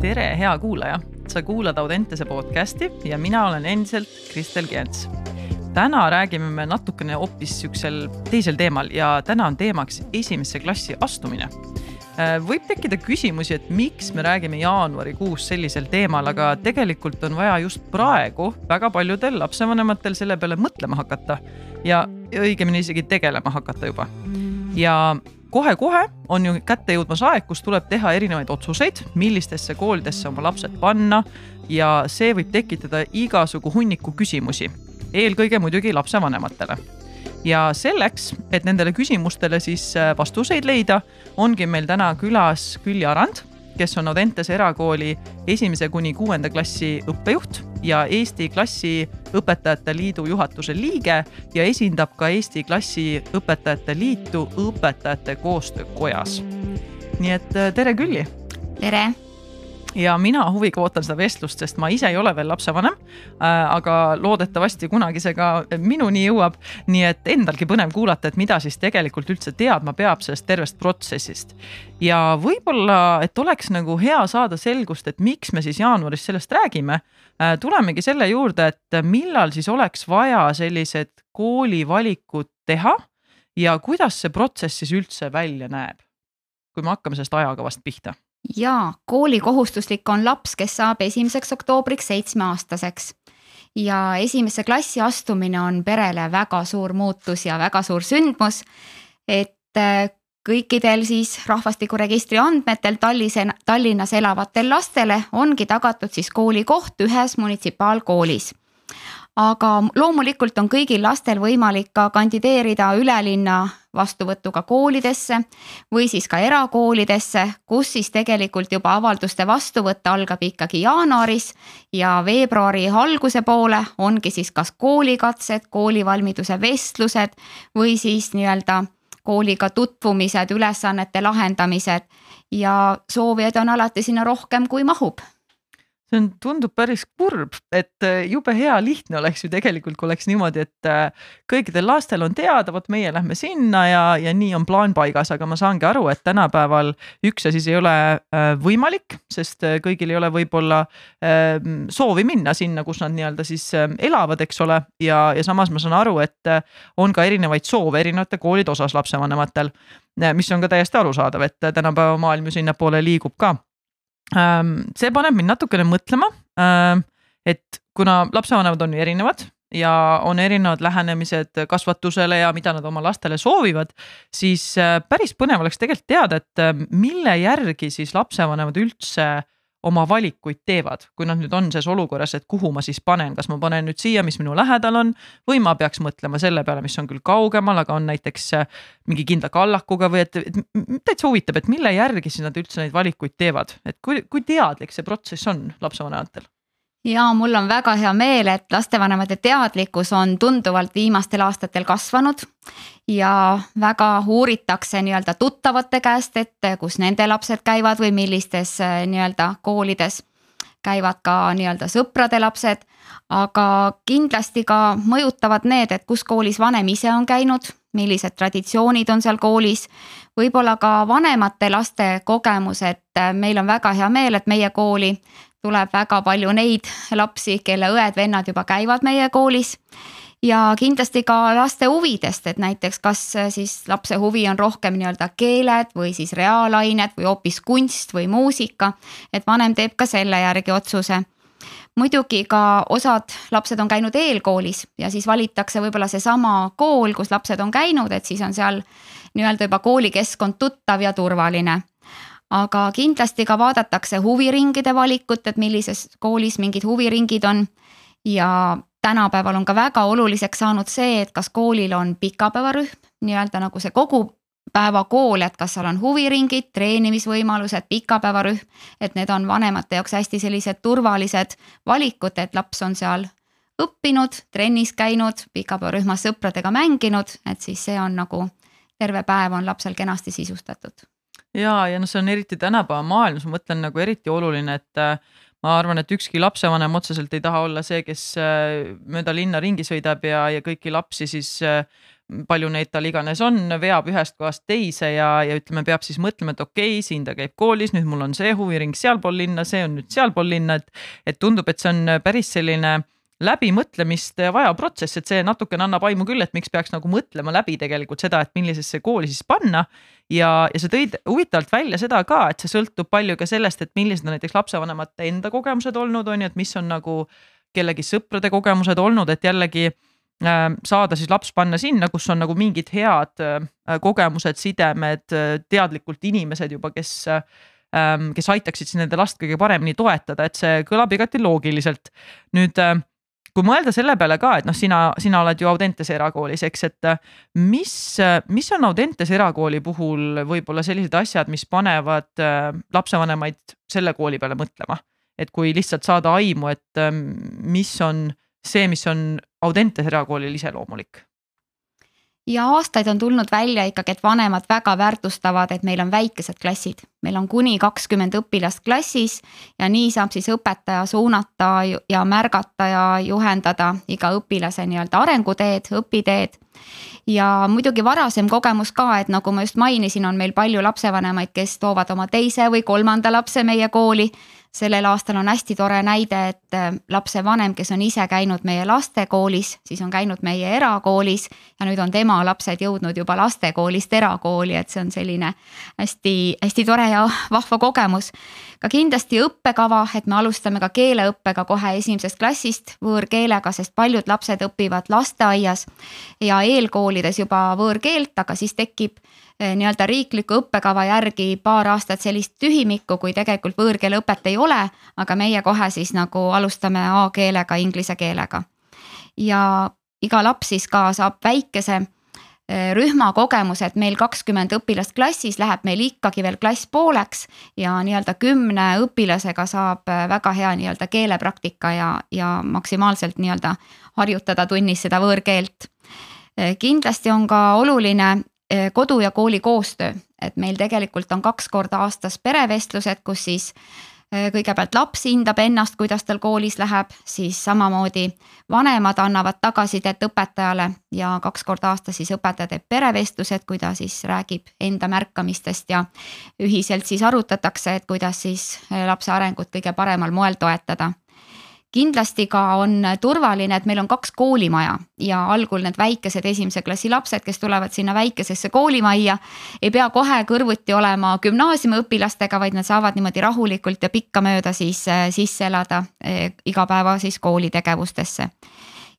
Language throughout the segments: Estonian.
tere, hea kuulaja, sa kuulad Audentese podcasti ja mina olen endiselt Kristel Gents. täna räägime me natukene hoopis siuksel teisel teemal ja täna on teemaks esimesse klassi astumine äh, võib tekkida küsimusi, et miks me räägime jaanuarikuus sellisel teemal, aga tegelikult on vaja just praegu väga paljudel lapsevanematel selle peale mõtlema hakata ja õigemini isegi tegelema hakata juba. ja kohe-kohe on ju kätte jõudmas aeg, kus tuleb teha erinevaid otsuseid, millistesse koolidesse oma lapsed panna ja see võib tekitada igasugu hunniku küsimusi, eelkõige muidugi lapsevanematele. ja selleks, et nendele küsimustele siis äh, vastuseid leida, ongi meil täna külas Külli Arand kes on Audentese erakooli esimese kuni kuuenda klassi õppejuht ja Eesti Klassiõpetajate Liidu juhatuse liige ja esindab ka Eesti Klassiõpetajate Liitu Õpetajate Koostöökojas. nii et äh, tere, Külli. tere ja mina huviga ootan seda vestlust, sest ma ise ei ole veel lapsevanem äh,. aga loodetavasti kunagi see ka minuni jõuab. nii et endalgi põnev kuulata, et mida siis tegelikult üldse teadma peab sellest tervest protsessist. ja võib-olla, et oleks nagu hea saada selgust, et miks me siis jaanuaris sellest räägime äh,. tulemegi selle juurde, et millal siis oleks vaja sellised koolivalikud teha ja kuidas see protsess siis üldse välja näeb? kui me hakkame sellest ajakavast pihta jaa, koolikohustuslik on laps, kes saab esimeseks oktoobriks seitsmeaastaseks. ja esimesse klassi astumine on perele väga suur muutus ja väga suur sündmus. et äh, kõikidel siis rahvastikuregistri andmetel Tallis, Tallinnas elavatel lastele ongi tagatud siis koolikoht ühes munitsipaalkoolis aga loomulikult on kõigil lastel võimalik ka kandideerida ülelinna vastuvõtuga koolidesse või siis ka erakoolidesse, kus siis tegelikult juba avalduste vastuvõtt algab ikkagi jaanuaris ja veebruari alguse poole ongi siis kas koolikatsed, koolivalmiduse vestlused või siis nii-öelda kooliga tutvumised, ülesannete lahendamised. Ja soovijaid on alati sinna rohkem, kui mahub see on, tundub päris kurb, et äh, jube hea lihtne oleks ju tegelikult, kui oleks niimoodi, et äh, kõikidel lastel on teada, vot meie lähme sinna ja, ja nii on plaan paigas, aga ma saangi aru, et tänapäeval üks asi ei ole äh, võimalik, sest kõigil ei ole võib-olla ähm, soovi minna sinna, kus nad nii-öelda siis ähm, elavad, eks ole. ja, ja samas ma saan aru, et on ka erinevaid soove erinevate koolide osas lapsevanematel, mis on ka täiesti arusaadav, et tänapäeva maailm ju sinnapoole liigub ka see paneb mind natukene mõtlema, ähm, et kuna lapsevanemad on ju erinevad ja on erinevad lähenemised kasvatusele ja mida nad oma lastele soovivad, siis äh, päris põnev oleks tegelikult teada, et äh, mille järgi siis lapsevanemad üldse oma valikuid teevad, kui nad nüüd on selles olukorras, et kuhu ma siis panen, kas ma panen nüüd siia, mis minu lähedal on või ma peaks mõtlema selle peale, mis on küll kaugemal, aga on näiteks äh, mingi kindla kallakuga või et, et täitsa huvitab, et mille järgi siis nad üldse neid valikuid teevad, et kui, kui teadlik see protsess on lapsevanematel ja mul on väga hea meel, et lastevanemate teadlikkus on tunduvalt viimastel aastatel kasvanud ja väga uuritakse nii-öelda tuttavate käest ette, kus nende lapsed käivad või millistes äh, nii-öelda koolides käivad ka nii-öelda sõprade lapsed. aga kindlasti ka mõjutavad need, et kus koolis vanem ise on käinud, millised traditsioonid on seal koolis. võib-olla ka vanemate laste kogemus, et äh, meil on väga hea meel, et meie kooli tuleb väga palju neid lapsi, kelle õed-vennad juba käivad meie koolis ja kindlasti ka laste huvidest, et näiteks kas siis lapse huvi on rohkem nii-öelda keeled või siis reaalained või hoopis kunst või muusika. et vanem teeb ka selle järgi otsuse. muidugi ka osad lapsed on käinud eelkoolis ja siis valitakse võib-olla seesama kool, kus lapsed on käinud, et siis on seal nii-öelda juba koolikeskkond tuttav ja turvaline aga kindlasti ka vaadatakse huviringide valikut, et millises koolis mingid huviringid on. ja tänapäeval on ka väga oluliseks saanud see, et kas koolil on pikapäevarühm, nii-öelda nagu see kogu päevakool, et kas seal on huviringid, treenimisvõimalused, pikapäevarühm. et need on vanemate jaoks hästi sellised turvalised valikud, et laps on seal õppinud, trennis käinud, pikapäevarühmas sõpradega mänginud, et siis see on nagu terve päev on lapsel kenasti sisustatud ja, ja noh, see on eriti tänapäeva maailmas, ma mõtlen nagu eriti oluline, et äh, ma arvan, et ükski lapsevanem otseselt ei taha olla see, kes äh, mööda linna ringi sõidab ja, ja kõiki lapsi siis äh, palju neid tal iganes on, veab ühest kohast teise ja, ja ütleme, peab siis mõtlema, et okei okay,, siin ta käib koolis, nüüd mul on see huviring sealpool linna, see on nüüd sealpool linna, et, et tundub, et see on päris selline läbimõtlemist vajav protsess, et see natukene annab aimu küll, et miks peaks nagu mõtlema läbi tegelikult seda, et millisesse kooli siis panna. ja, ja sa tõid huvitavalt välja seda ka, et see sõltub palju ka sellest, et millised on näiteks lapsevanemate enda kogemused olnud, on ju, et mis on nagu kellegi sõprade kogemused olnud, et jällegi äh, saada siis laps panna sinna, kus on nagu mingid head äh, kogemused, sidemed, äh, teadlikult inimesed juba, kes ähm, kes aitaksid siis nende last kõige paremini toetada, et see kõlab igati loogiliselt. nüüd kui mõelda selle peale ka, et noh, sina, sina oled ju Audentese erakoolis, eks, et mis, mis on Audentese erakooli puhul võib-olla sellised asjad, mis panevad lapsevanemaid selle kooli peale mõtlema? et kui lihtsalt saada aimu, et mis on see, mis on Audentes erakoolil iseloomulik ja aastaid on tulnud välja ikkagi, et vanemad väga väärtustavad, et meil on väikesed klassid, meil on kuni kakskümmend õpilast klassis ja nii saab siis õpetaja suunata ja märgata ja juhendada iga õpilase nii-öelda arenguteed, õpiteed. Ja muidugi varasem kogemus ka, et nagu ma just mainisin, on meil palju lapsevanemaid, kes toovad oma teise või kolmanda lapse meie kooli sellel aastal on hästi tore näide, et äh, lapsevanem, kes on ise käinud meie lastekoolis, siis on käinud meie erakoolis ja nüüd on tema lapsed jõudnud juba lastekoolist erakooli, et see on selline hästi-hästi tore ja vahva kogemus. ka kindlasti õppekava, et me alustame ka keeleõppega kohe esimesest klassist võõrkeelega, sest paljud lapsed õpivad lasteaias ja eelkoolides juba võõrkeelt, aga siis tekib nii-öelda riikliku õppekava järgi paar aastat sellist tühimikku, kui tegelikult võõrkeele õpet ei ole, aga meie kohe siis nagu alustame A-keelega, inglise keelega. ja iga laps siis ka saab väikese eh, rühma kogemuse, et meil kakskümmend õpilast klassis läheb meil ikkagi veel klass pooleks ja nii-öelda kümne õpilasega saab eh, väga hea nii-öelda keelepraktika ja, ja maksimaalselt nii-öelda harjutada tunnis seda võõrkeelt kindlasti on ka oluline Eh, kodu ja kooli koostöö, et meil tegelikult on kaks korda aastas perevestlused, kus siis eh, kõigepealt laps hindab ennast, kuidas tal koolis läheb, siis samamoodi vanemad annavad tagasisidet õpetajale ja kaks korda aastas siis õpetaja teeb perevestlused, kui ta siis räägib enda märkamistest ja ühiselt siis arutatakse, et kuidas siis eh, lapse arengut kõige paremal moel toetada kindlasti ka on turvaline, et meil on kaks koolimaja ja algul need väikesed esimese klassi lapsed, kes tulevad sinna väikesesse koolimajja. ei pea kohe kõrvuti olema gümnaasiumiõpilastega, vaid nad saavad niimoodi rahulikult ja pikkamööda siis äh, sisse elada äh, igapäeva siis koolitegevustesse.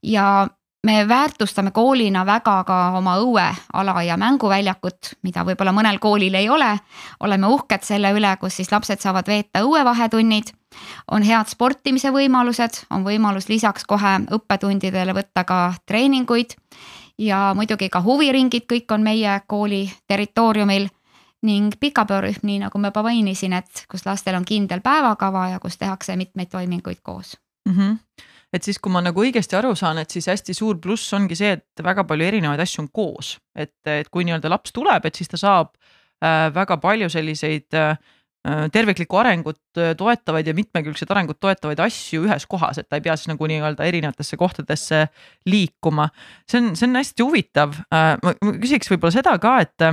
ja me väärtustame koolina väga ka oma õueala ja mänguväljakut, mida võib-olla mõnel koolil ei ole. oleme uhked selle üle, kus siis lapsed saavad veeta õuevahetunnid. On head sportimise võimalused, on võimalus lisaks kohe õppetundidele võtta ka treeninguid. ja muidugi ka huviringid, kõik on meie kooli territooriumil ning pikapäevarühm, nii nagu ma juba mainisin, et kus lastel on kindel päevakava ja kus tehakse mitmeid toiminguid koos mm. -hmm et siis, kui ma nagu õigesti aru saan, et siis hästi suur pluss ongi see, et väga palju erinevaid asju on koos, et, et kui nii-öelda laps tuleb, et siis ta saab äh, väga palju selliseid äh, terviklikku arengut äh, toetavaid ja mitmekülgset arengut toetavaid asju ühes kohas, et ta ei pea siis nagu nii-öelda erinevatesse kohtadesse liikuma. see on, see on hästi huvitav äh,. ma küsiks võib-olla seda ka, et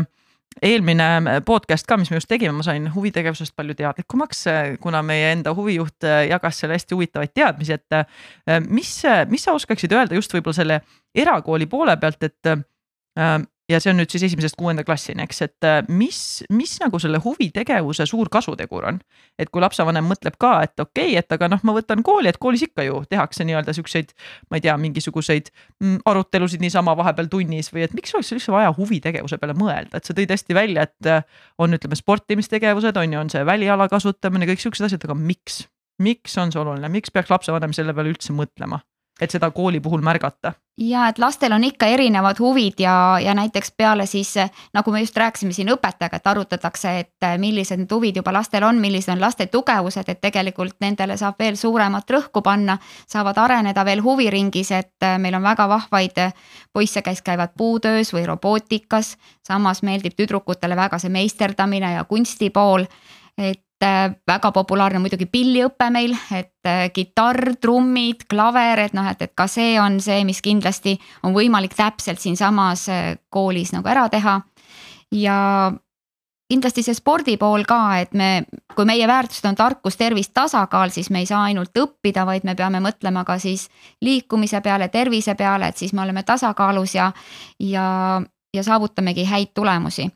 eelmine podcast ka, mis me just tegime, ma sain huvitegevusest palju teadlikumaks, kuna meie enda huvijuht jagas seal hästi huvitavaid teadmisi, et äh, mis, mis sa oskaksid öelda just võib-olla selle erakooli poole pealt, et äh, ja see on nüüd siis esimesest kuuenda klassini, eks, et äh, mis, mis nagu selle huvitegevuse suur kasutegur on. et kui lapsevanem mõtleb ka, et okei okay,, et aga noh, ma võtan kooli, et koolis ikka ju tehakse nii-öelda siukseid, ma ei tea, mingisuguseid mm, arutelusid niisama vahepeal tunnis või et miks oleks üldse vaja huvitegevuse peale mõelda, et sa tõid hästi välja, et äh, on, ütleme, sportimistegevused on ju, on see väliala kasutamine, kõik siuksed asjad, aga miks? miks on see oluline, miks peaks lapsevanem selle peale üldse mõtlema? Et seda kooli puhul märgata? ja et lastel on ikka erinevad huvid ja, ja näiteks peale siis nagu me just rääkisime siin õpetajaga, et arutatakse, et millised need huvid juba lastel on, millised on laste tugevused, et tegelikult nendele saab veel suuremat rõhku panna. saavad areneda veel huviringis, et meil on väga vahvaid poisse, kes käivad puutöös või robootikas. samas meeldib tüdrukutele väga see meisterdamine ja kunstipool et äh, väga populaarne muidugi pilliõpe meil, et äh, kitarr, trummid, klaver, et noh, et, et ka see on see, mis kindlasti on võimalik täpselt siinsamas koolis nagu ära teha. ja kindlasti see spordi pool ka, et me, kui meie väärtused on tarkus, tervis, tasakaal, siis me ei saa ainult õppida, vaid me peame mõtlema ka siis liikumise peale, tervise peale, et siis me oleme tasakaalus ja, ja, ja saavutamegi häid tulemusi.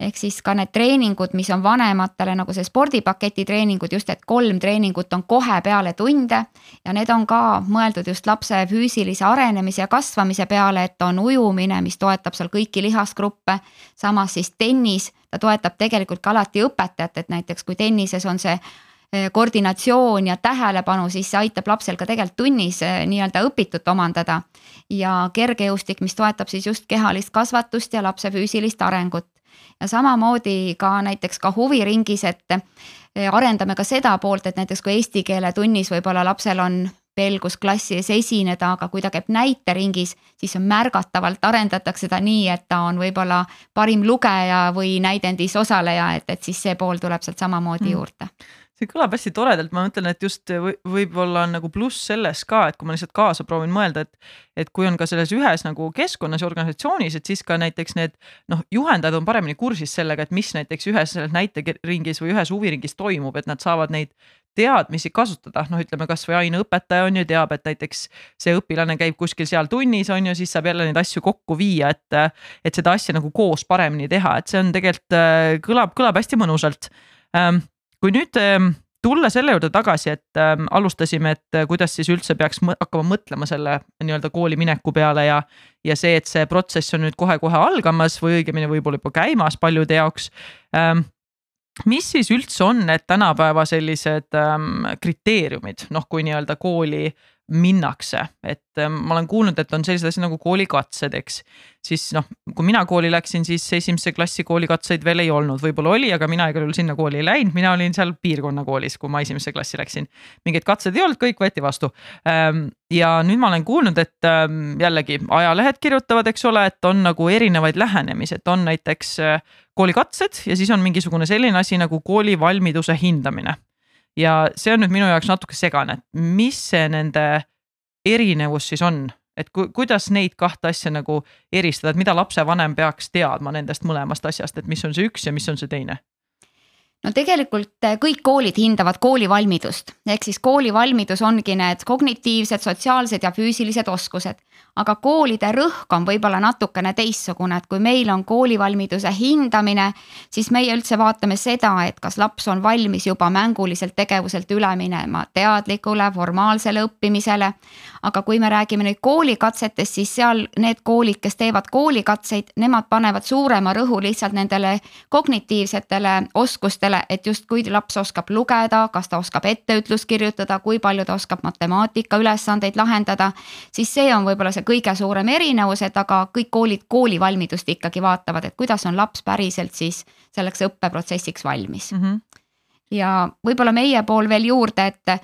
Ehk siis ka need treeningud, mis on vanematele nagu see spordipaketi treeningud, just et kolm treeningut on kohe peale tunde. ja need on ka mõeldud just lapse füüsilise arenemise ja kasvamise peale, et on ujumine, mis toetab seal kõiki lihasgruppe. samas siis tennis, ta toetab tegelikult ka alati õpetajat, et näiteks kui tennises on see eh, koordinatsioon ja tähelepanu, siis see aitab lapsel ka tegelikult tunnis eh, nii-öelda õpitut omandada ja kergejõustik, mis toetab siis just kehalist kasvatust ja lapse füüsilist arengut. Ja samamoodi ka näiteks ka huviringis, et eh, arendame ka seda poolt, et näiteks kui eesti keele tunnis võib-olla lapsel on pelgus klassi ees esineda, aga kui ta käib näiteringis, siis on märgatavalt arendatakse ta nii, et ta on võib-olla parim lugeja või näidendis osaleja, et, et siis see pool tuleb sealt samamoodi mm. juurde see kõlab hästi toredalt, ma mõtlen, et just või, võib-olla on nagu pluss selles ka, et kui ma lihtsalt kaasa proovin mõelda, et. et kui on ka selles ühes nagu keskkonnas ja organisatsioonis, et siis ka näiteks need noh, juhendajad on paremini kursis sellega, et mis näiteks ühes selles näiteringis või ühes huviringis toimub, et nad saavad neid teadmisi kasutada, noh, ütleme kasvõi aineõpetaja on ju, teab, et näiteks see õpilane käib kuskil seal tunnis on ju, siis saab jälle neid asju kokku viia, et. et seda asja nagu koos paremini teha, et see on tegelikult kõlab, kõlab hästi mõnusalt ähm, kui nüüd ähm, tulla selle juurde tagasi, et äh, alustasime, et äh, kuidas siis üldse peaks mõ hakkama mõtlema selle nii-öelda kooli mineku peale ja. ja see, et see protsess on nüüd kohe-kohe algamas või õigemini võib-olla juba käimas paljude jaoks ähm,. mis siis üldse on need tänapäeva sellised ähm, kriteeriumid, noh, kui nii-öelda kooli minnakse, et ähm, ma olen kuulnud, et on sellised asjad nagu koolikatsed, eks. siis noh, kui mina kooli läksin, siis esimese klassi koolikatseid veel ei olnud, võib-olla oli, aga mina igal juhul sinna kooli ei läinud, mina olin seal piirkonnakoolis, kui ma esimesse klassi läksin. mingeid katseid ei olnud, kõik võeti vastu. Ähm, ja nüüd ma olen kuulnud, et ähm, jällegi ajalehed kirjutavad, eks ole, et on nagu erinevaid lähenemisi, et on näiteks äh, koolikatsed ja siis on mingisugune selline asi nagu koolivalmiduse hindamine ja see on nüüd minu jaoks natuke segane, et mis see nende erinevus siis on, et ku, kuidas neid kahte asja nagu eristada, et mida lapsevanem peaks teadma nendest mõlemast asjast, et mis on see üks ja mis on see teine? no tegelikult eh, kõik koolid hindavad koolivalmidust, ehk siis koolivalmidus ongi need kognitiivsed, sotsiaalsed ja füüsilised oskused aga koolide rõhk on võib-olla natukene teistsugune, et kui meil on koolivalmiduse hindamine, siis meie üldse vaatame seda, et kas laps on valmis juba mänguliselt tegevuselt üle minema teadlikule formaalsele õppimisele. aga kui me räägime nüüd koolikatsetest, siis seal need koolid, kes teevad koolikatseid, nemad panevad suurema rõhu lihtsalt nendele kognitiivsetele oskustele, et just kui laps oskab lugeda, kas ta oskab etteütlust kirjutada, kui palju ta oskab matemaatika ülesandeid lahendada, siis see on võib-olla see kõige suurem erinevus, et aga kõik koolid koolivalmidust ikkagi vaatavad, et kuidas on laps päriselt siis selleks õppeprotsessiks valmis mm. -hmm. ja võib-olla meie pool veel juurde, et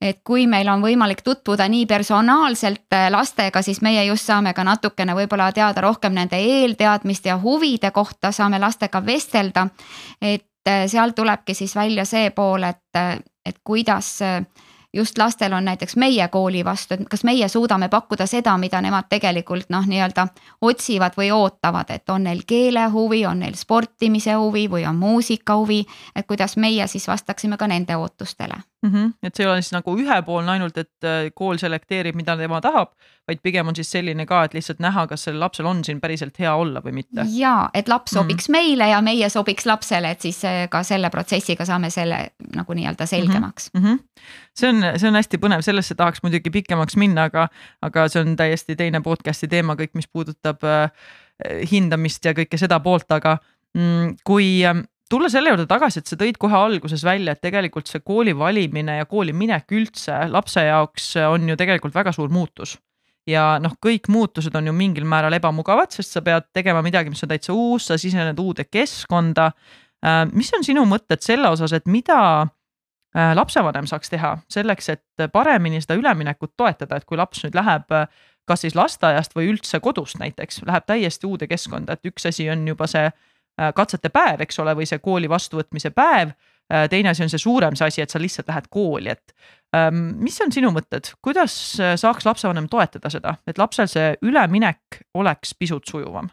et kui meil on võimalik tutvuda nii personaalselt äh, lastega, siis meie just saame ka natukene võib-olla teada rohkem nende eelteadmiste ja huvide kohta, saame lastega vestelda. et äh, seal tulebki siis välja see pool, et, äh, et kuidas just lastel on näiteks meie kooli vastu, et kas meie suudame pakkuda seda, mida nemad tegelikult noh, nii-öelda otsivad või ootavad, et on neil keelehuvi, on neil sportimise huvi või on muusika huvi. et kuidas meie siis vastaksime ka nende ootustele mm. -hmm. et see ei ole siis nagu ühepoolne ainult, et äh, kool selekteerib, mida tema tahab, vaid pigem on siis selline ka, et lihtsalt näha, kas sellel lapsel on siin päriselt hea olla või mitte. ja et laps sobiks mm -hmm. meile ja meie sobiks lapsele, et siis äh, ka selle protsessiga saame selle nagu nii-öelda selgemaks mm. -hmm. see on, see on hästi põnev, sellesse tahaks muidugi pikemaks minna, aga, aga see on täiesti teine podcast'i teema, kõik, mis puudutab äh, hindamist ja kõike seda poolt, aga mm, kui ähm, tulla selle juurde tagasi, et sa tõid kohe alguses välja, et tegelikult see kooli valimine ja kooli minek üldse lapse jaoks on ju tegelikult väga suur muutus. ja noh, kõik muutused on ju mingil määral ebamugavad, sest sa pead tegema midagi, mis on täitsa uus, sa sisened uude keskkonda. Äh, mis on sinu mõtted selle osas, et mida äh, lapsevanem saaks teha selleks, et paremini seda üleminekut toetada, et kui laps nüüd läheb kas siis lasteaiast või üldse kodust näiteks, läheb täiesti uude keskkonda, et üks asi on juba see katsete päev, eks ole, või see kooli vastuvõtmise päev teine asi on see suurem see asi, et sa lihtsalt lähed kooli, et ähm, mis on sinu mõtted, kuidas saaks lapsevanem toetada seda, et lapsel see üleminek oleks pisut sujuvam?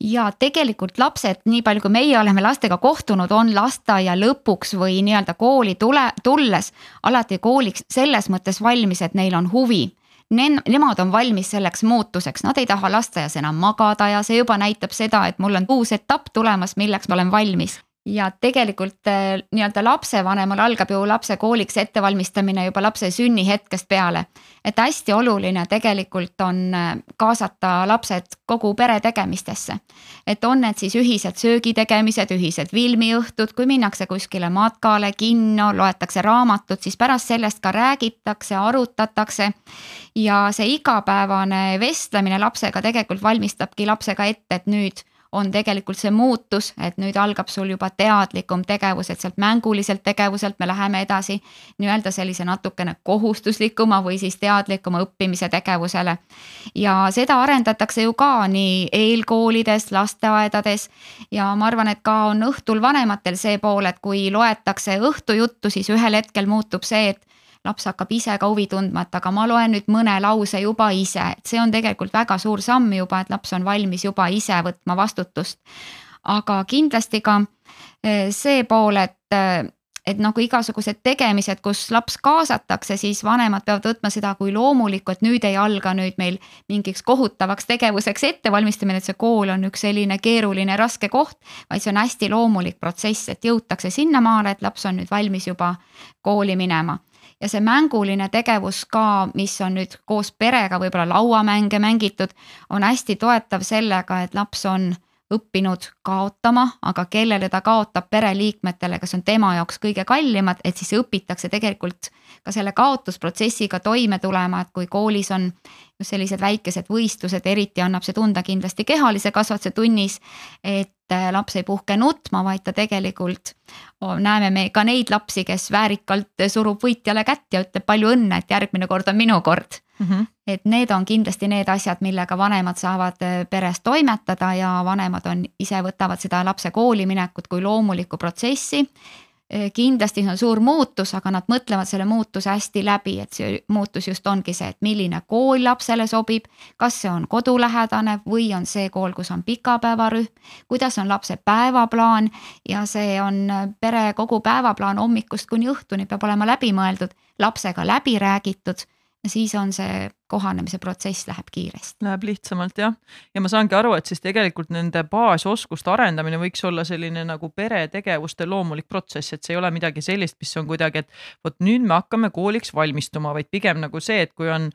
ja tegelikult lapsed, nii palju kui meie oleme lastega kohtunud, on lasteaia lõpuks või nii-öelda kooli tule, tulles alati kooliks selles mõttes valmis, et neil on huvi nemad on valmis selleks muutuseks, nad ei taha lasteaias enam magada ja see juba näitab seda, et mul on uus etapp tulemas, milleks ma olen valmis ja tegelikult äh, nii-öelda lapsevanemal algab ju lapse kooliks ettevalmistamine juba lapse sünnihetkest peale. et hästi oluline tegelikult on äh, kaasata lapsed kogu pere tegemistesse. et on need siis ühised söögitegemised, ühised filmiõhtud, kui minnakse kuskile matkale, kinno, loetakse raamatut, siis pärast sellest ka räägitakse, arutatakse. ja see igapäevane vestlemine lapsega tegelikult valmistabki lapsega ette, et nüüd on tegelikult see muutus, et nüüd algab sul juba teadlikum tegevus, et sealt mänguliselt tegevuselt me läheme edasi nii-öelda sellise natukene kohustuslikuma või siis teadlikuma õppimise tegevusele. ja seda arendatakse ju ka nii eelkoolides, lasteaedades ja ma arvan, et ka on õhtul vanematel see pool, et kui loetakse õhtujuttu, siis ühel hetkel muutub see, et laps hakkab ise ka huvi tundma, et aga ma loen nüüd mõne lause juba ise, et see on tegelikult väga suur samm juba, et laps on valmis juba ise võtma vastutust. aga kindlasti ka eh, see pool, et eh, et nagu igasugused tegemised, kus laps kaasatakse, siis vanemad peavad võtma seda kui loomulikku, et nüüd ei alga nüüd meil mingiks kohutavaks tegevuseks ettevalmistamine, et see kool on üks selline keeruline, raske koht. vaid see on hästi loomulik protsess, et jõutakse sinnamaale, et laps on nüüd valmis juba kooli minema ja see mänguline tegevus ka, mis on nüüd koos perega võib-olla lauamänge mängitud, on hästi toetav sellega, et laps on õppinud kaotama, aga kellele ta kaotab pereliikmetele, kes on tema jaoks kõige kallimad, et siis õpitakse tegelikult ka selle kaotusprotsessiga toime tulema, et kui koolis on sellised väikesed võistlused, eriti annab see tunda kindlasti kehalise kasvatuse tunnis. et laps ei puhke nutma, vaid ta tegelikult, näeme me ka neid lapsi, kes väärikalt surub võitjale kätt ja ütleb palju õnne, et järgmine kord on minu kord mm. -hmm. et need on kindlasti need asjad, millega vanemad saavad äh, peres toimetada ja vanemad on ise võtavad seda lapse kooli minekut kui loomulikku protsessi kindlasti see on suur muutus, aga nad mõtlevad selle muutuse hästi läbi, et see muutus just ongi see, et milline kool lapsele sobib. kas see on kodulähedane või on see kool, kus on pikapäevarühm, kuidas on lapse päevaplaan ja see on pere kogu päevaplaan hommikust kuni õhtuni peab olema läbimõeldud, lapsega läbi räägitud siis on see kohanemise protsess läheb kiiresti. Läheb lihtsamalt jah, ja ma saangi aru, et siis tegelikult nende baasoskuste arendamine võiks olla selline nagu peretegevuste loomulik protsess, et see ei ole midagi sellist, mis on kuidagi, et vot nüüd me hakkame kooliks valmistuma, vaid pigem nagu see, et kui on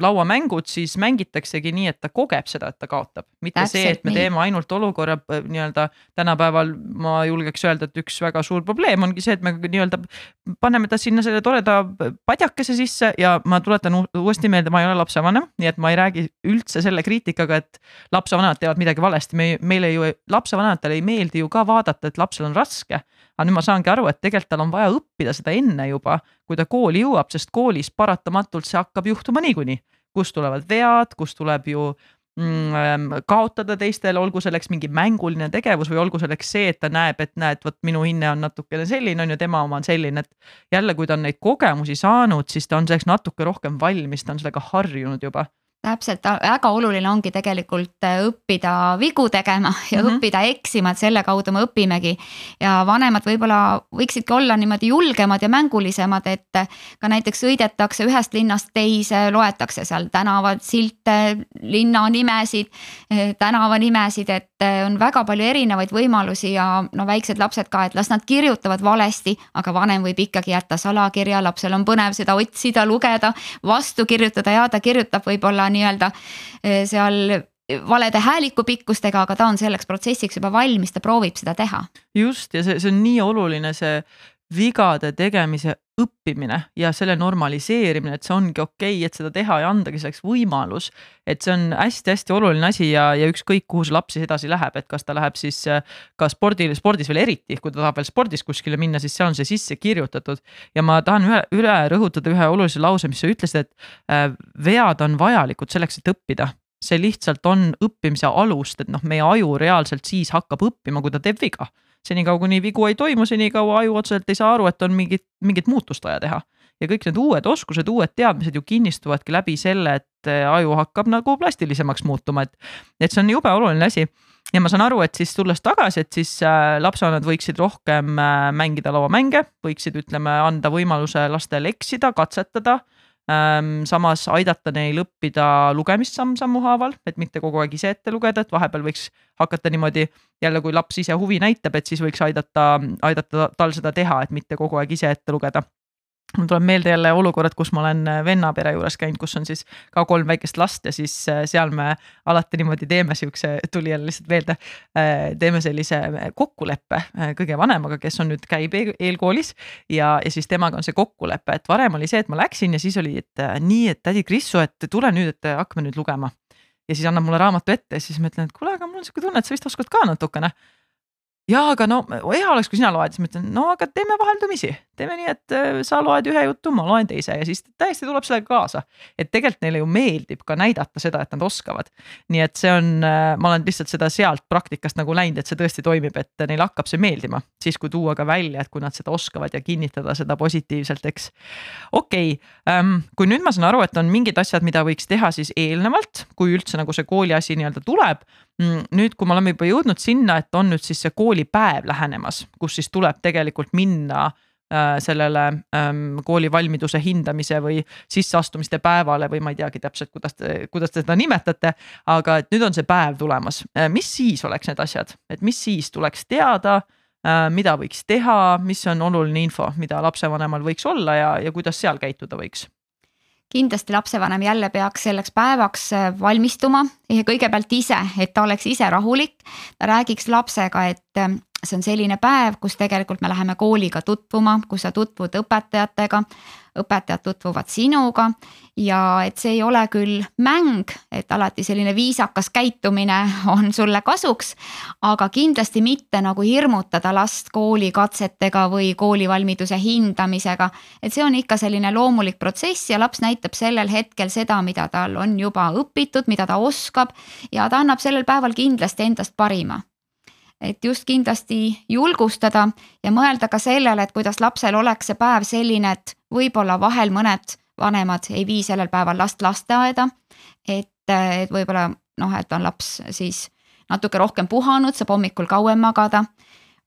lauamängud, siis mängitaksegi nii, et ta kogeb seda, et ta kaotab, mitte Täpselt see, et me nii. teeme ainult olukorra nii-öelda tänapäeval ma julgeks öelda, et üks väga suur probleem ongi see, et me nii-öelda paneme ta sinna selle toreda padjakese sisse ja ma tuletan uuesti meelde, ma ei ole lapsevanem, nii et ma ei räägi üldse selle kriitikaga, et lapsevanemad teevad midagi valesti, me, meile ju lapsevanematele ei meeldi ju ka vaadata, et lapsel on raske aga nüüd ma saangi aru, et tegelikult tal on vaja õppida seda enne juba, kui ta kooli jõuab, sest koolis paratamatult see hakkab juhtuma niikuinii. kust tulevad vead, kust tuleb ju mm, kaotada teistele, olgu selleks mingi mänguline tegevus või olgu selleks see, et ta näeb, et näed, vot minu hinne on natukene selline, on ju, tema oma on selline, et jälle, kui ta on neid kogemusi saanud, siis ta on selleks natuke rohkem valmis, ta on sellega harjunud juba täpselt, väga oluline ongi tegelikult äh, õppida vigu tegema ja mm -hmm. õppida eksima, et selle kaudu me õpimegi. ja vanemad võib-olla võiksidki olla niimoodi julgemad ja mängulisemad, et ka näiteks sõidetakse ühest linnast teise, loetakse seal tänavad, silte, linna nimesid, äh, tänavanimesid, et äh, on väga palju erinevaid võimalusi ja no väiksed lapsed ka, et las nad kirjutavad valesti, aga vanem võib ikkagi jätta salakirja, lapsel on põnev seda otsida, lugeda, vastu kirjutada ja ta kirjutab võib-olla nii-öelda eh, seal valede häälikupikkustega, aga ta on selleks protsessiks juba valmis, ta proovib seda teha. just ja see, see on nii oluline, see vigade tegemise õppimine ja selle normaliseerimine, et see ongi okei okay,, et seda teha ja andagi selleks võimalus. et see on hästi-hästi oluline asi ja, ja ükskõik, kuhu see laps siis edasi läheb, et kas ta läheb siis ka spordil, spordis veel eriti, kui ta tahab veel spordis kuskile minna, siis seal on see sisse kirjutatud. ja ma tahan ühe, üle rõhutada ühe olulise lause, mis sa ütlesid, et vead on vajalikud selleks, et õppida see lihtsalt on õppimise alust, et noh, meie aju reaalselt siis hakkab õppima, kui ta teeb viga. Senikaua, kuni vigu ei toimu, senikaua aju otseselt ei saa aru, et on mingit, mingit muutust vaja teha. ja kõik need uued oskused, uued teadmised ju kinnistuvadki läbi selle, et aju hakkab nagu plastilisemaks muutuma, et, et see on jube oluline asi ja ma saan aru, et siis tulles tagasi, et siis äh, lapsevanemad võiksid rohkem äh, mängida lauamänge, võiksid, ütleme, anda võimaluse lastel eksida, katsetada ähm,. Samas aidata neil õppida lugemist samm-sammu haaval, et mitte kogu aeg ise ette lugeda, et vahepeal võiks hakata niimoodi jälle, kui laps ise huvi näitab, et siis võiks aidata, aidata tal seda teha, et mitte kogu aeg ise ette lugeda mul tuleb meelde jälle olukorrad, kus ma olen äh, vennapere juures käinud, kus on siis ka kolm väikest last ja siis äh, seal me alati niimoodi teeme siukse, tuli jälle lihtsalt meelde. Äh, teeme sellise kokkuleppe kõige vanemaga, kes on nüüd käib eelkoolis ja, ja siis temaga on see kokkulepe, et varem oli see, et ma läksin ja siis oli, et nii, et tädi Krissu, et tule nüüd, et hakkame nüüd lugema. ja siis annab mulle raamatu ette ja siis ma ütlen, et kuule, aga mul on sihuke tunne, et sa vist oskad ka natukene jaa, aga no hea oleks, kui sina loed, siis ma ütlen, no aga teeme vaheldumisi, teeme nii, et äh, sa loed ühe jutu, ma loen teise ja siis täiesti tuleb sellega kaasa. et tegelikult neile ju meeldib ka näidata seda, et nad oskavad. nii et see on, äh, ma olen lihtsalt seda sealt praktikast nagu näinud, et see tõesti toimib, et neile hakkab see meeldima, siis kui tuua ka välja, et kui nad seda oskavad ja kinnitada seda positiivselt, eks. okei okay,, ähm, kui nüüd ma saan aru, et on mingid asjad, mida võiks teha siis eelnevalt, kui üldse nagu see kooli asi nii-öelda tuleb Mm, nüüd, kui me oleme juba jõudnud sinna, et on nüüd siis see koolipäev lähenemas, kus siis tuleb tegelikult minna äh, sellele ähm, kooli valmiduse hindamise või sisseastumiste päevale või ma ei teagi täpselt, kuidas te, kuidas te seda nimetate. aga et nüüd on see päev tulemas, äh, mis siis oleks need asjad, et mis siis tuleks teada äh,, mida võiks teha, mis on oluline info, mida lapsevanemal võiks olla ja, ja kuidas seal käituda võiks kindlasti lapsevanem jälle peaks selleks päevaks äh, valmistuma kõigepealt ise, et ta oleks ise rahulik. ta räägiks lapsega, et äh, see on selline päev, kus tegelikult me läheme kooliga tutvuma, kus sa tutvud õpetajatega, õpetajad tutvuvad sinuga ja et see ei ole küll mäng, et alati selline viisakas käitumine on sulle kasuks, aga kindlasti mitte nagu hirmutada last koolikatsetega või koolivalmiduse hindamisega. et see on ikka selline loomulik protsess ja laps näitab sellel hetkel seda, mida tal on juba õpitud, mida ta oskab ja ta annab sellel päeval kindlasti endast parima et just kindlasti julgustada ja mõelda ka sellele, et kuidas lapsel oleks see päev selline, et võib-olla vahel mõned vanemad ei vii sellel päeval last lasteaeda. et, et võib-olla noh, et on laps siis natuke rohkem puhanud, saab hommikul kauem magada.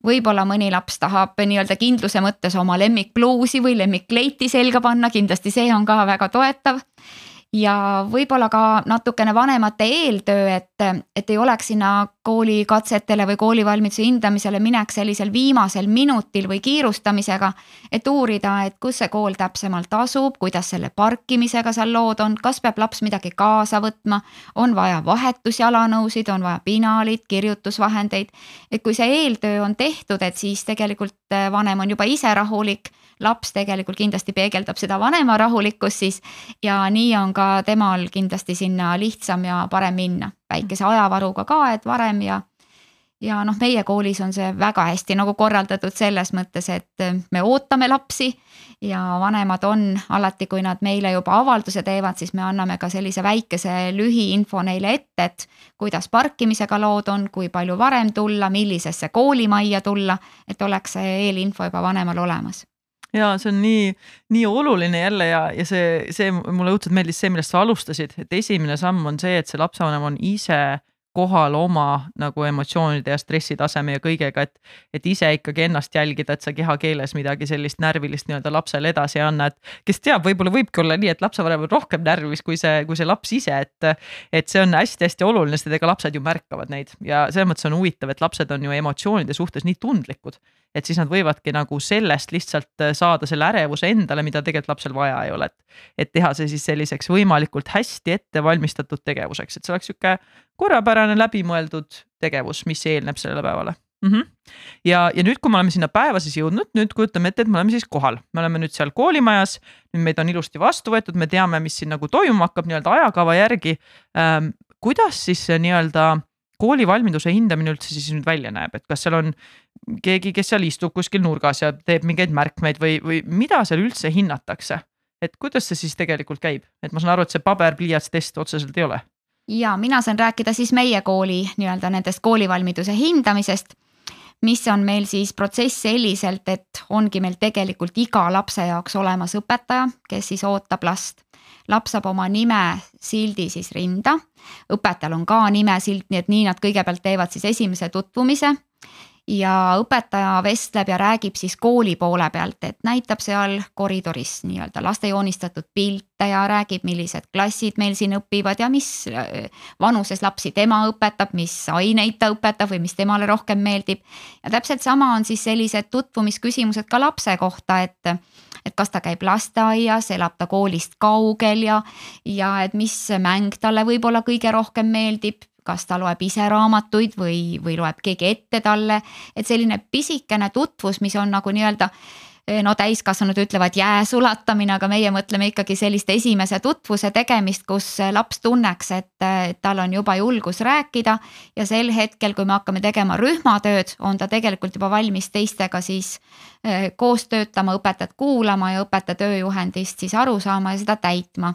võib-olla mõni laps tahab nii-öelda kindluse mõttes oma lemmikbluusi või lemmikkleiti selga panna, kindlasti see on ka väga toetav ja võib-olla ka natukene vanemate eeltöö, et, et ei oleks sinna koolikatsetele või koolivalmiduse hindamisele minek sellisel viimasel minutil või kiirustamisega. et uurida, et kus see kool täpsemalt asub, kuidas selle parkimisega seal lood on, kas peab laps midagi kaasa võtma, on vaja vahetusjalanõusid, on vaja pinalit, kirjutusvahendeid. et kui see eeltöö on tehtud, et siis tegelikult vanem on juba ise rahulik laps tegelikult kindlasti peegeldab seda vanema rahulikkust siis ja nii on ka temal kindlasti sinna lihtsam ja parem minna. väikese ajavaruga ka, et varem ja ja noh, meie koolis on see väga hästi nagu korraldatud selles mõttes, et me ootame lapsi ja vanemad on alati, kui nad meile juba avalduse teevad, siis me anname ka sellise väikese lühiinfo neile ette, et kuidas parkimisega lood on, kui palju varem tulla, millisesse koolimajja tulla, et oleks see eelinfo juba vanemal olemas ja see on nii, nii oluline jälle ja, ja see, see mulle õudselt meeldis see, millest sa alustasid, et esimene samm on see, et see lapsevanem on ise kohal oma nagu emotsioonide ja stressitaseme ja kõigega, et, et ise ikkagi ennast jälgida, et sa kehakeeles midagi sellist närvilist nii-öelda lapsele edasi ei anna, et kes teab, võib-olla võibki olla nii, et lapsevanem on rohkem närvis kui see, kui see laps ise, et. et see on hästi-hästi oluline, sest ega lapsed ju märkavad neid ja selles mõttes on huvitav, et lapsed on ju emotsioonide suhtes nii tundlikud et siis nad võivadki nagu sellest lihtsalt äh, saada selle ärevuse endale, mida tegelikult lapsel vaja ei ole, et. et teha see siis selliseks võimalikult hästi ettevalmistatud tegevuseks, et see oleks sihuke korrapärane läbimõeldud tegevus, mis eelneb sellele päevale mm. -hmm. ja, ja nüüd, kui me oleme sinna päeva siis jõudnud, nüüd kujutame ette, et me oleme siis kohal, me oleme nüüd seal koolimajas. nüüd meid on ilusti vastu võetud, me teame, mis siin nagu toimuma hakkab nii-öelda ajakava järgi ähm,. kuidas siis nii-öelda koolivalmiduse hindamine üldse siis nüüd välja näeb, et kas seal on keegi, kes seal istub kuskil nurgas ja teeb mingeid märkmeid või, või mida seal üldse hinnatakse? et kuidas see siis tegelikult käib, et ma saan aru, et see paber-pliiats test otseselt ei ole ja mina saan rääkida siis meie kooli nii-öelda nendest koolivalmiduse hindamisest mis on meil siis protsess selliselt, et ongi meil tegelikult iga lapse jaoks olemas õpetaja, kes siis ootab last. Laps saab oma nime sildi siis rinda, õpetajal on ka nimesilt, nii et nii nad kõigepealt teevad siis esimese tutvumise ja õpetaja vestleb ja räägib siis kooli poole pealt, et näitab seal koridoris nii-öelda laste joonistatud pilte ja räägib, millised klassid meil siin õpivad ja mis äh, vanuses lapsi tema õpetab, mis aineid ta õpetab või mis temale rohkem meeldib. ja täpselt sama on siis sellised tutvumisküsimused ka lapse kohta, et et kas ta käib lasteaias, elab ta koolist kaugel ja, ja et mis mäng talle võib-olla kõige rohkem meeldib kas ta loeb ise raamatuid või, või loeb keegi ette talle. et selline pisikene tutvus, mis on nagu nii-öelda eh, no täiskasvanud ütlevad jää sulatamine, aga meie mõtleme ikkagi sellist esimese tutvuse tegemist, kus laps tunneks, et tal on juba julgus rääkida. ja sel hetkel, kui me hakkame tegema rühmatööd, on ta tegelikult juba valmis teistega siis eh, koos töötama, õpetajat kuulama ja õpetaja tööjuhendist siis aru saama ja seda täitma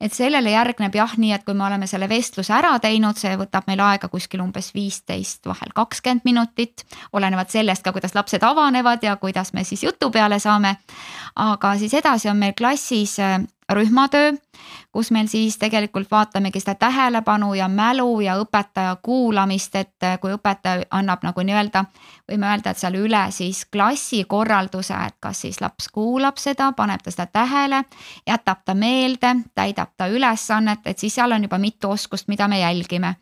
et sellele järgneb jah, nii et kui me oleme selle vestluse ära teinud, see võtab meil aega kuskil umbes viisteist, vahel kakskümmend minutit. olenevalt sellest ka, kuidas lapsed avanevad ja kuidas me siis jutu peale saame. aga siis edasi on meil klassis äh, rühmatöö, kus meil siis tegelikult vaatamegi seda tähelepanu ja mälu ja õpetaja kuulamist, et äh, kui õpetaja annab nagu nii-öelda, võime öelda, et seal üle siis klassikorralduse, et kas siis laps kuulab seda, paneb ta seda tähele, jätab ta meelde, täidab ta ülesannet, et siis seal on juba mitu oskust, mida me jälgime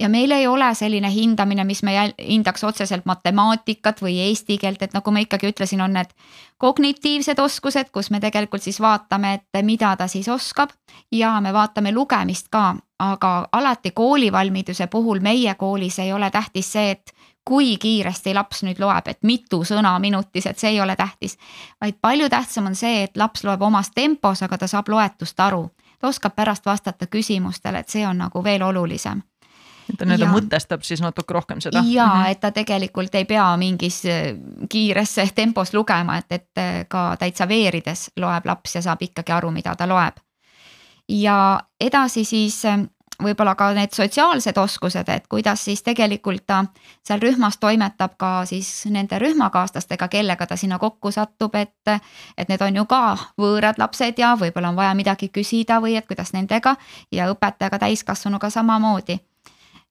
ja meil ei ole selline hindamine, mis me hindaks otseselt matemaatikat või eesti keelt, et nagu ma ikkagi ütlesin, on need kognitiivsed oskused, kus me tegelikult siis vaatame, et mida ta siis oskab ja me vaatame lugemist ka, aga alati koolivalmiduse puhul meie koolis ei ole tähtis see, et kui kiiresti laps nüüd loeb, et mitu sõna minutis, et see ei ole tähtis. vaid palju tähtsam on see, et laps loeb omas tempos, aga ta saab loetust aru. ta oskab pärast vastata küsimustele, et see on nagu veel olulisem ta nii-öelda mõtestab siis natuke rohkem seda. ja mm -hmm. et ta tegelikult ei pea mingis äh, kiires tempos lugema, et, et äh, ka täitsa veerides loeb laps ja saab ikkagi aru, mida ta loeb. ja edasi siis äh, võib-olla ka need sotsiaalsed oskused, et kuidas siis tegelikult ta seal rühmas toimetab ka siis nende rühmakaaslastega, kellega ta sinna kokku satub, et. et need on ju ka võõrad lapsed ja võib-olla on vaja midagi küsida või et kuidas nendega ja õpetajaga täiskasvanuga samamoodi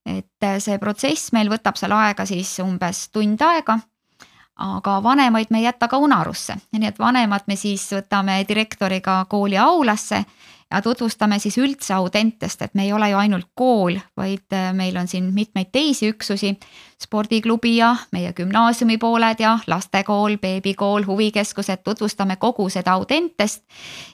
et äh, see protsess meil võtab seal aega siis umbes tund aega. aga vanemaid me ei jäta ka unarusse, nii et vanemad me siis võtame direktoriga kooli aulasse ja tutvustame siis üldse Audentest, et me ei ole ju ainult kool, vaid äh, meil on siin mitmeid teisi üksusi. Spordiklubi ja meie gümnaasiumi pooled ja lastekool, beebikool, huvikeskused, tutvustame kogu seda Audentest.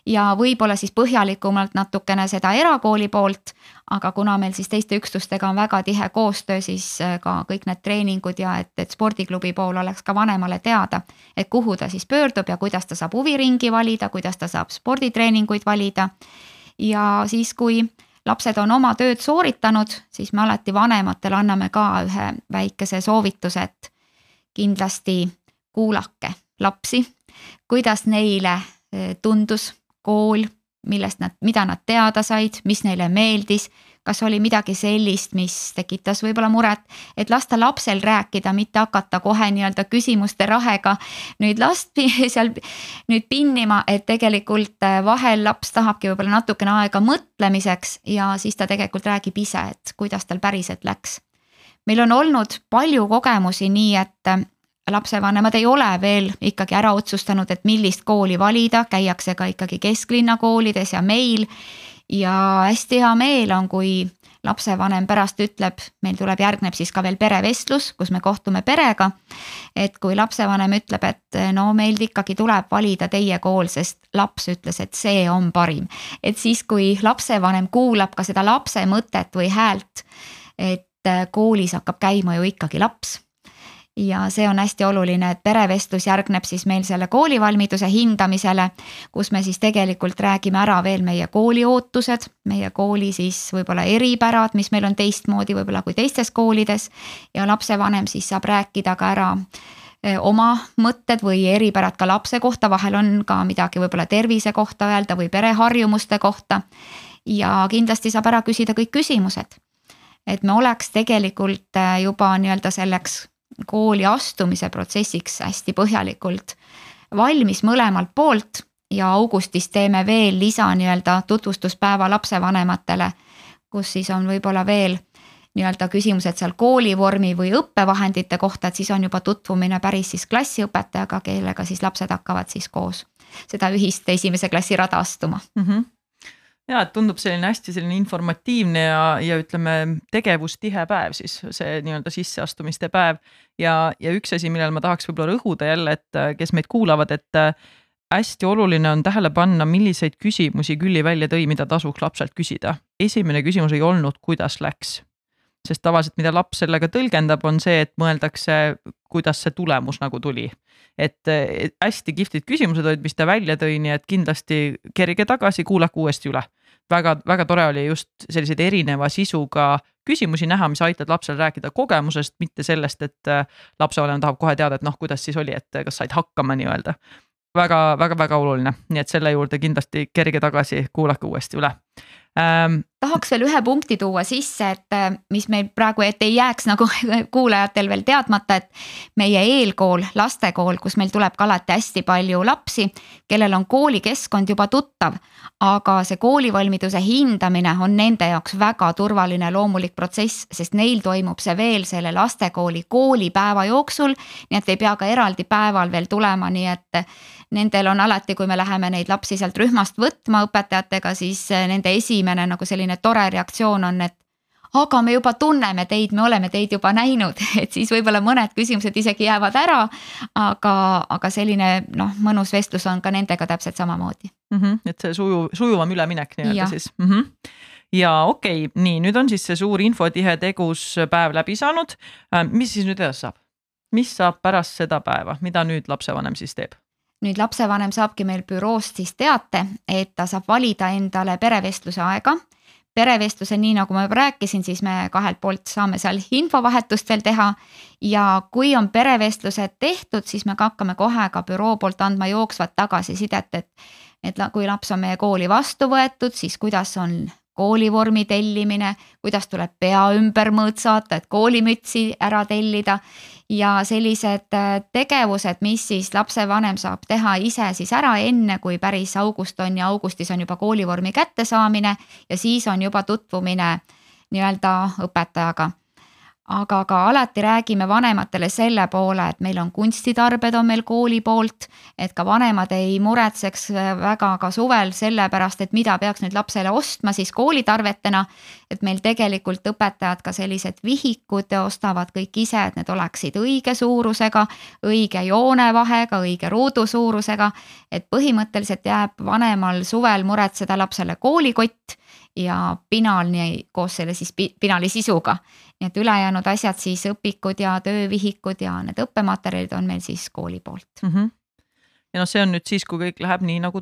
ja võib-olla siis põhjalikumalt natukene seda erakooli poolt. aga kuna meil siis teiste üksustega on väga tihe koostöö, siis äh, ka kõik need treeningud ja et, et spordiklubi pool oleks ka vanemale teada. et kuhu ta siis pöördub ja kuidas ta saab huviringi valida, kuidas ta saab sporditreeninguid valida ja siis, kui lapsed on oma tööd sooritanud, siis me alati vanematele anname ka ühe väikese soovituse, et kindlasti kuulake lapsi, kuidas neile eh, tundus kool, millest nad, mida nad teada said, mis neile meeldis kas oli midagi sellist, mis tekitas võib-olla muret, et lasta lapsel rääkida, mitte hakata kohe nii-öelda küsimuste rahega nüüd last seal nüüd pinnima, et tegelikult äh, vahel laps tahabki võib-olla natukene aega mõtlemiseks ja siis ta tegelikult räägib ise, et kuidas tal päriselt läks. meil on olnud palju kogemusi nii, et äh, lapsevanemad ei ole veel ikkagi ära otsustanud, et millist kooli valida, käiakse ka ikkagi kesklinna koolides ja meil ja hästi hea meel on, kui lapsevanem pärast ütleb, meil tuleb, järgneb siis ka veel perevestlus, kus me kohtume perega. et kui lapsevanem ütleb, et no meil ikkagi tuleb valida teie kool, sest laps ütles, et see on parim. et siis, kui lapsevanem kuulab ka seda lapse mõtet või häält, et koolis hakkab käima ju ikkagi laps ja see on hästi oluline, et perevestlus järgneb siis meil selle koolivalmiduse hindamisele, kus me siis tegelikult räägime ära veel meie kooli ootused, meie kooli siis võib-olla eripärad, mis meil on teistmoodi võib-olla kui teistes koolides. ja lapsevanem siis saab rääkida ka ära eh, oma mõtted või eripärad ka lapse kohta, vahel on ka midagi võib-olla tervise kohta öelda või pereharjumuste kohta ja kindlasti saab ära küsida kõik küsimused. et me oleks tegelikult äh, juba nii-öelda selleks kooli astumise protsessiks hästi põhjalikult valmis mõlemalt poolt ja augustis teeme veel lisa nii-öelda tutvustuspäeva lapsevanematele, kus siis on võib-olla veel nii-öelda küsimused seal koolivormi või õppevahendite kohta, et siis on juba tutvumine päris siis klassiõpetajaga, kellega siis lapsed hakkavad siis koos seda ühist esimese klassi rada astuma mm. -hmm ja et tundub selline hästi selline informatiivne ja, ja ütleme, tegevustihe päev siis see nii-öelda sisseastumiste päev. ja, ja üks asi, millele ma tahaks võib-olla rõhuda jälle, et kes meid kuulavad, et hästi oluline on tähele panna, milliseid küsimusi Külli välja tõi, mida tasuks lapselt küsida. esimene küsimus ei olnud, kuidas läks. sest tavaliselt, mida laps sellega tõlgendab, on see, et mõeldakse, kuidas see tulemus nagu tuli. et hästi kihvtid küsimused olid, mis ta välja tõi, nii et kindlasti kerige tagasi, kuulake uuesti üle väga, väga tore oli just selliseid erineva sisuga küsimusi näha, mis aitavad lapsel rääkida kogemusest, mitte sellest, et äh, lapsevanem tahab kohe teada, et noh, kuidas siis oli, et kas said hakkama nii-öelda väga, väga, väga oluline, nii et selle juurde kindlasti kerge tagasi, kuulake uuesti üle ähm,. Tahaks veel ühe punkti tuua sisse, et äh, mis meil praegu, et ei jääks nagu kuulajatel veel teadmata, et meie eelkool, lastekool, kus meil tuleb ka alati hästi palju lapsi, kellel on koolikeskkond juba tuttav, aga see koolivalmiduse hindamine on nende jaoks väga turvaline loomulik protsess, sest neil toimub see veel selle lastekooli koolipäeva jooksul. nii et ei pea ka eraldi päeval veel tulema, nii et nendel on alati, kui me läheme neid lapsi sealt rühmast võtma õpetajatega, siis eh, nende esimene nagu selline tore reaktsioon on, et aga me juba tunneme teid, me oleme teid juba näinud, et siis võib-olla mõned küsimused isegi jäävad ära. aga, aga selline noh, mõnus vestlus on ka nendega täpselt samamoodi mm. -hmm, et see sujuv, sujuvam üleminek nii-öelda siis mm. -hmm ja okei okay,, nii nüüd on siis see suur infotihe tegus päev läbi saanud. Äh, mis siis nüüd edasi saab? mis saab pärast seda päeva, mida nüüd lapsevanem siis teeb? nüüd lapsevanem saabki meil büroost siis teate, et ta saab valida endale perevestluse aega. Perevestluse, nii nagu ma juba rääkisin, siis me kahelt poolt saame seal infovahetust veel teha. ja kui on perevestlused tehtud, siis me hakkame kohe ka büroo poolt andma jooksvat tagasisidet, et et kui laps on meie kooli vastu võetud, siis kuidas on koolivormi tellimine, kuidas tuleb pea ümber mõõt saata, et koolimütsi ära tellida. Ja sellised äh, tegevused, mis siis lapsevanem saab teha ise siis ära, enne kui päris august on ja augustis on juba koolivormi kättesaamine ja siis on juba tutvumine nii-öelda õpetajaga aga ka alati räägime vanematele selle poole, et meil on kunstitarbed on meil kooli poolt, et ka vanemad ei muretseks väga ka suvel selle pärast, et mida peaks nüüd lapsele ostma siis koolitarvetena. et meil tegelikult õpetajad ka sellised vihikud ostavad kõik ise, et need oleksid õige suurusega, õige joonevahega, õige ruudu suurusega. et põhimõtteliselt jääb vanemal suvel muretseda lapsele koolikott ja pinal nii koos selle siis pinali sisuga. nii et ülejäänud asjad siis õpikud ja töövihikud ja need õppematerjalid on meil siis kooli poolt mm. -hmm ja noh, see on nüüd siis, kui kõik läheb nii nagu,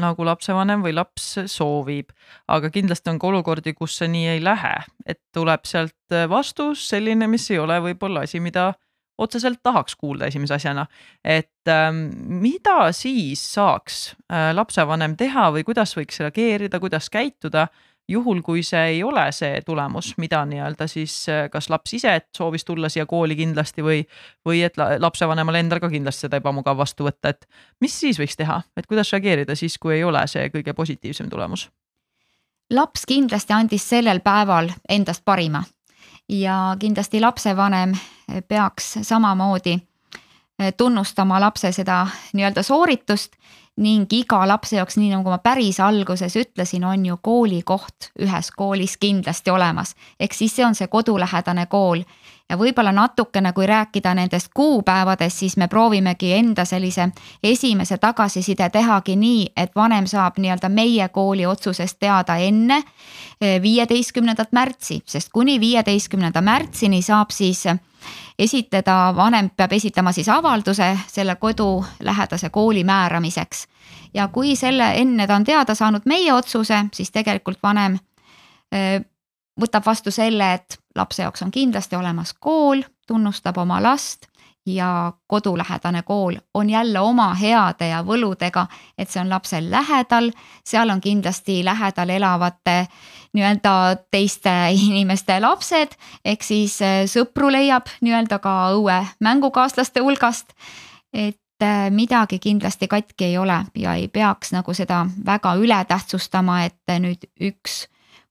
nagu lapsevanem või laps soovib. aga kindlasti on ka olukordi, kus see nii ei lähe, et tuleb sealt vastus selline, mis ei ole võib-olla asi, mida otseselt tahaks kuulda esimese asjana. et ähm, mida siis saaks äh, lapsevanem teha või kuidas võiks reageerida, kuidas käituda juhul, kui see ei ole see tulemus, mida nii-öelda siis äh, kas laps ise soovis tulla siia kooli kindlasti või, või et lapsevanemal endal ka kindlasti seda ebamugav vastu võtta, et mis siis võiks teha, et kuidas reageerida siis, kui ei ole see kõige positiivsem tulemus? laps kindlasti andis sellel päeval endast parima ja kindlasti lapsevanem peaks samamoodi eh, tunnustama lapse seda nii-öelda sooritust ning iga lapse jaoks, nii nagu ma päris alguses ütlesin, on ju koolikoht ühes koolis kindlasti olemas. ehk siis see on see kodulähedane kool ja võib-olla natukene, kui rääkida nendest kuupäevadest, siis me proovimegi enda sellise esimese tagasiside tehagi nii, et vanem saab nii-öelda meie kooli otsusest teada enne eh, viieteistkümnendat märtsi, sest kuni viieteistkümnenda märtsini saab siis esitada, vanem peab esitama siis avalduse selle kodulähedase kooli määramiseks. ja kui selle enne ta on teada saanud meie otsuse, siis tegelikult vanem eh, võtab vastu selle, et lapse jaoks on kindlasti olemas kool, tunnustab oma last ja kodulähedane kool on jälle oma heade ja võludega, et see on lapsel lähedal, seal on kindlasti lähedal elavate nii-öelda teiste inimeste lapsed, ehk siis äh, sõpru leiab nii-öelda ka õue mängukaaslaste hulgast. et äh, midagi kindlasti katki ei ole ja ei peaks nagu seda väga üle tähtsustama, et nüüd üks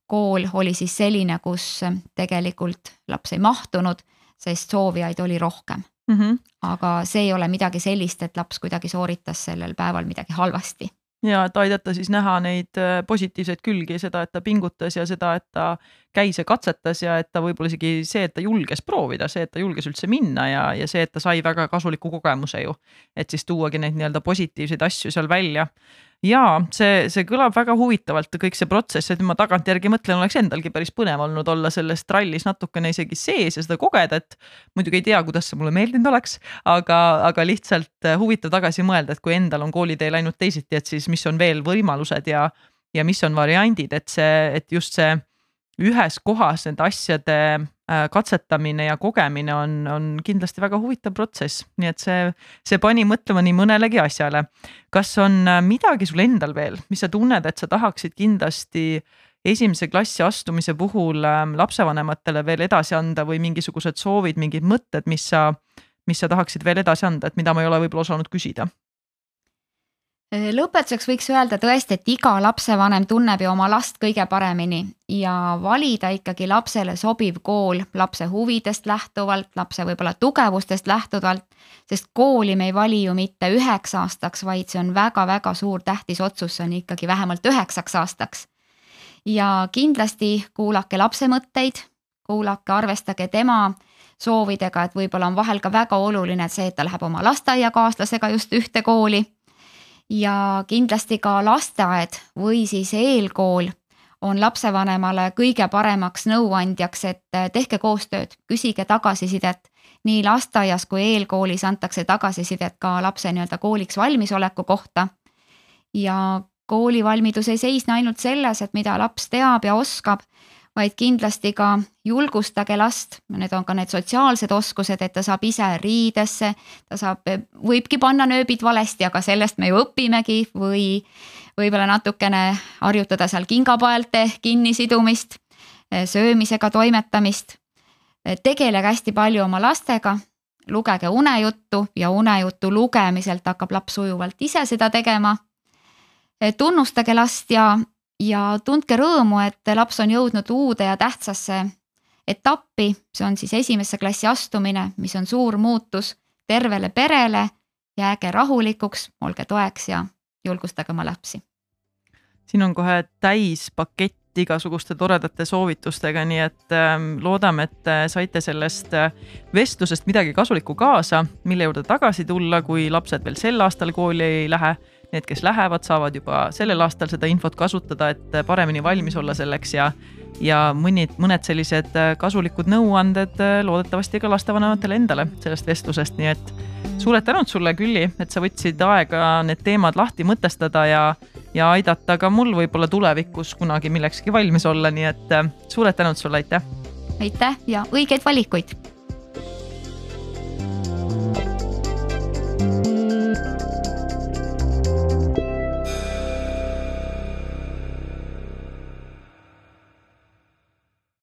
kool oli siis selline, kus tegelikult laps ei mahtunud, sest soovijaid oli rohkem mm. -hmm. aga see ei ole midagi sellist, et laps kuidagi sooritas sellel päeval midagi halvasti ja et aidata siis näha neid äh, positiivseid külgi, seda, et ta pingutas ja seda, et ta käis ja katsetas ja et ta võib-olla isegi see, et ta julges proovida, see, et ta julges üldse minna ja, ja see, et ta sai väga kasuliku kogemuse ju. et siis tuuagi neid nii-öelda positiivseid asju seal välja jaa, see, see kõlab väga huvitavalt, kõik see protsess, et ma tagantjärgi mõtlen, oleks endalgi päris põnev olnud olla selles trallis natukene isegi sees ja seda kogeda, et muidugi ei tea, kuidas see mulle meeldinud oleks, aga, aga lihtsalt äh, huvitav tagasi mõelda, et kui endal on koolitee läinud teisiti, et siis mis on veel võimalused ja, ja mis on variandid, et see, et just see ühes kohas nende asjade katsetamine ja kogemine on, on kindlasti väga huvitav protsess, nii et see, see pani mõtlema nii mõnelegi asjale. kas on äh, midagi sul endal veel, mis sa tunned, et sa tahaksid kindlasti esimese klassi astumise puhul ähm, lapsevanematele veel edasi anda või mingisugused soovid, mingid mõtted, mis sa, mis sa tahaksid veel edasi anda, et mida ma ei ole võib-olla osanud küsida? Äh, lõpetuseks võiks öelda tõesti, et iga lapsevanem tunneb ju oma last kõige paremini ja valida ikkagi lapsele sobiv kool lapse huvidest lähtuvalt, lapse võib-olla tugevustest lähtuvalt. sest kooli me ei vali ju mitte üheks aastaks, vaid see on väga-väga suur tähtis otsus, see on ikkagi vähemalt üheksaks aastaks. ja kindlasti kuulake lapse mõtteid, kuulake, arvestage tema soovidega, et võib-olla on vahel ka väga oluline see, et ta läheb oma lasteaiakaaslasega just ühte kooli ja kindlasti ka lasteaed või siis eelkool on lapsevanemale kõige paremaks nõuandjaks, et eh, tehke koostööd, küsige tagasisidet. nii lasteaias kui eelkoolis antakse tagasisidet ka lapse nii-öelda kooliks valmisoleku kohta. ja koolivalmidus ei seisne ainult selles, et mida laps teab ja oskab, vaid kindlasti ka julgustage last, need on ka need sotsiaalsed oskused, et ta saab ise riidesse, ta saab, võibki panna nööbid valesti, aga sellest me ju õpimegi või võib-olla natukene harjutada seal kingapaelte kinnisidumist, söömisega toimetamist. tegelege hästi palju oma lastega, lugege unejuttu ja unejutu lugemiselt hakkab laps sujuvalt ise seda tegema. tunnustage last ja ja tundke rõõmu, et laps on jõudnud uude ja tähtsasse etappi, see on siis esimesse klassi astumine, mis on suur muutus tervele perele. jääge rahulikuks, olge toeks ja julgustage oma lapsi. siin on kohe täis pakett igasuguste toredate soovitustega, nii et äh, loodame, et äh, saite sellest äh, vestlusest midagi kasulikku kaasa, mille juurde tagasi tulla, kui lapsed veel sel aastal kooli ei lähe need, kes lähevad, saavad juba sellel aastal seda infot kasutada, et paremini valmis olla selleks ja ja mõnid, mõned sellised kasulikud nõuanded loodetavasti ka lastevanematele endale sellest vestlusest, nii et suured tänud sulle, Külli, et sa võtsid aega need teemad lahti mõtestada ja ja aidata ka mul võib-olla tulevikus kunagi millekski valmis olla, nii et suured tänud sulle, aitäh! aitäh ja õigeid valikuid! thank you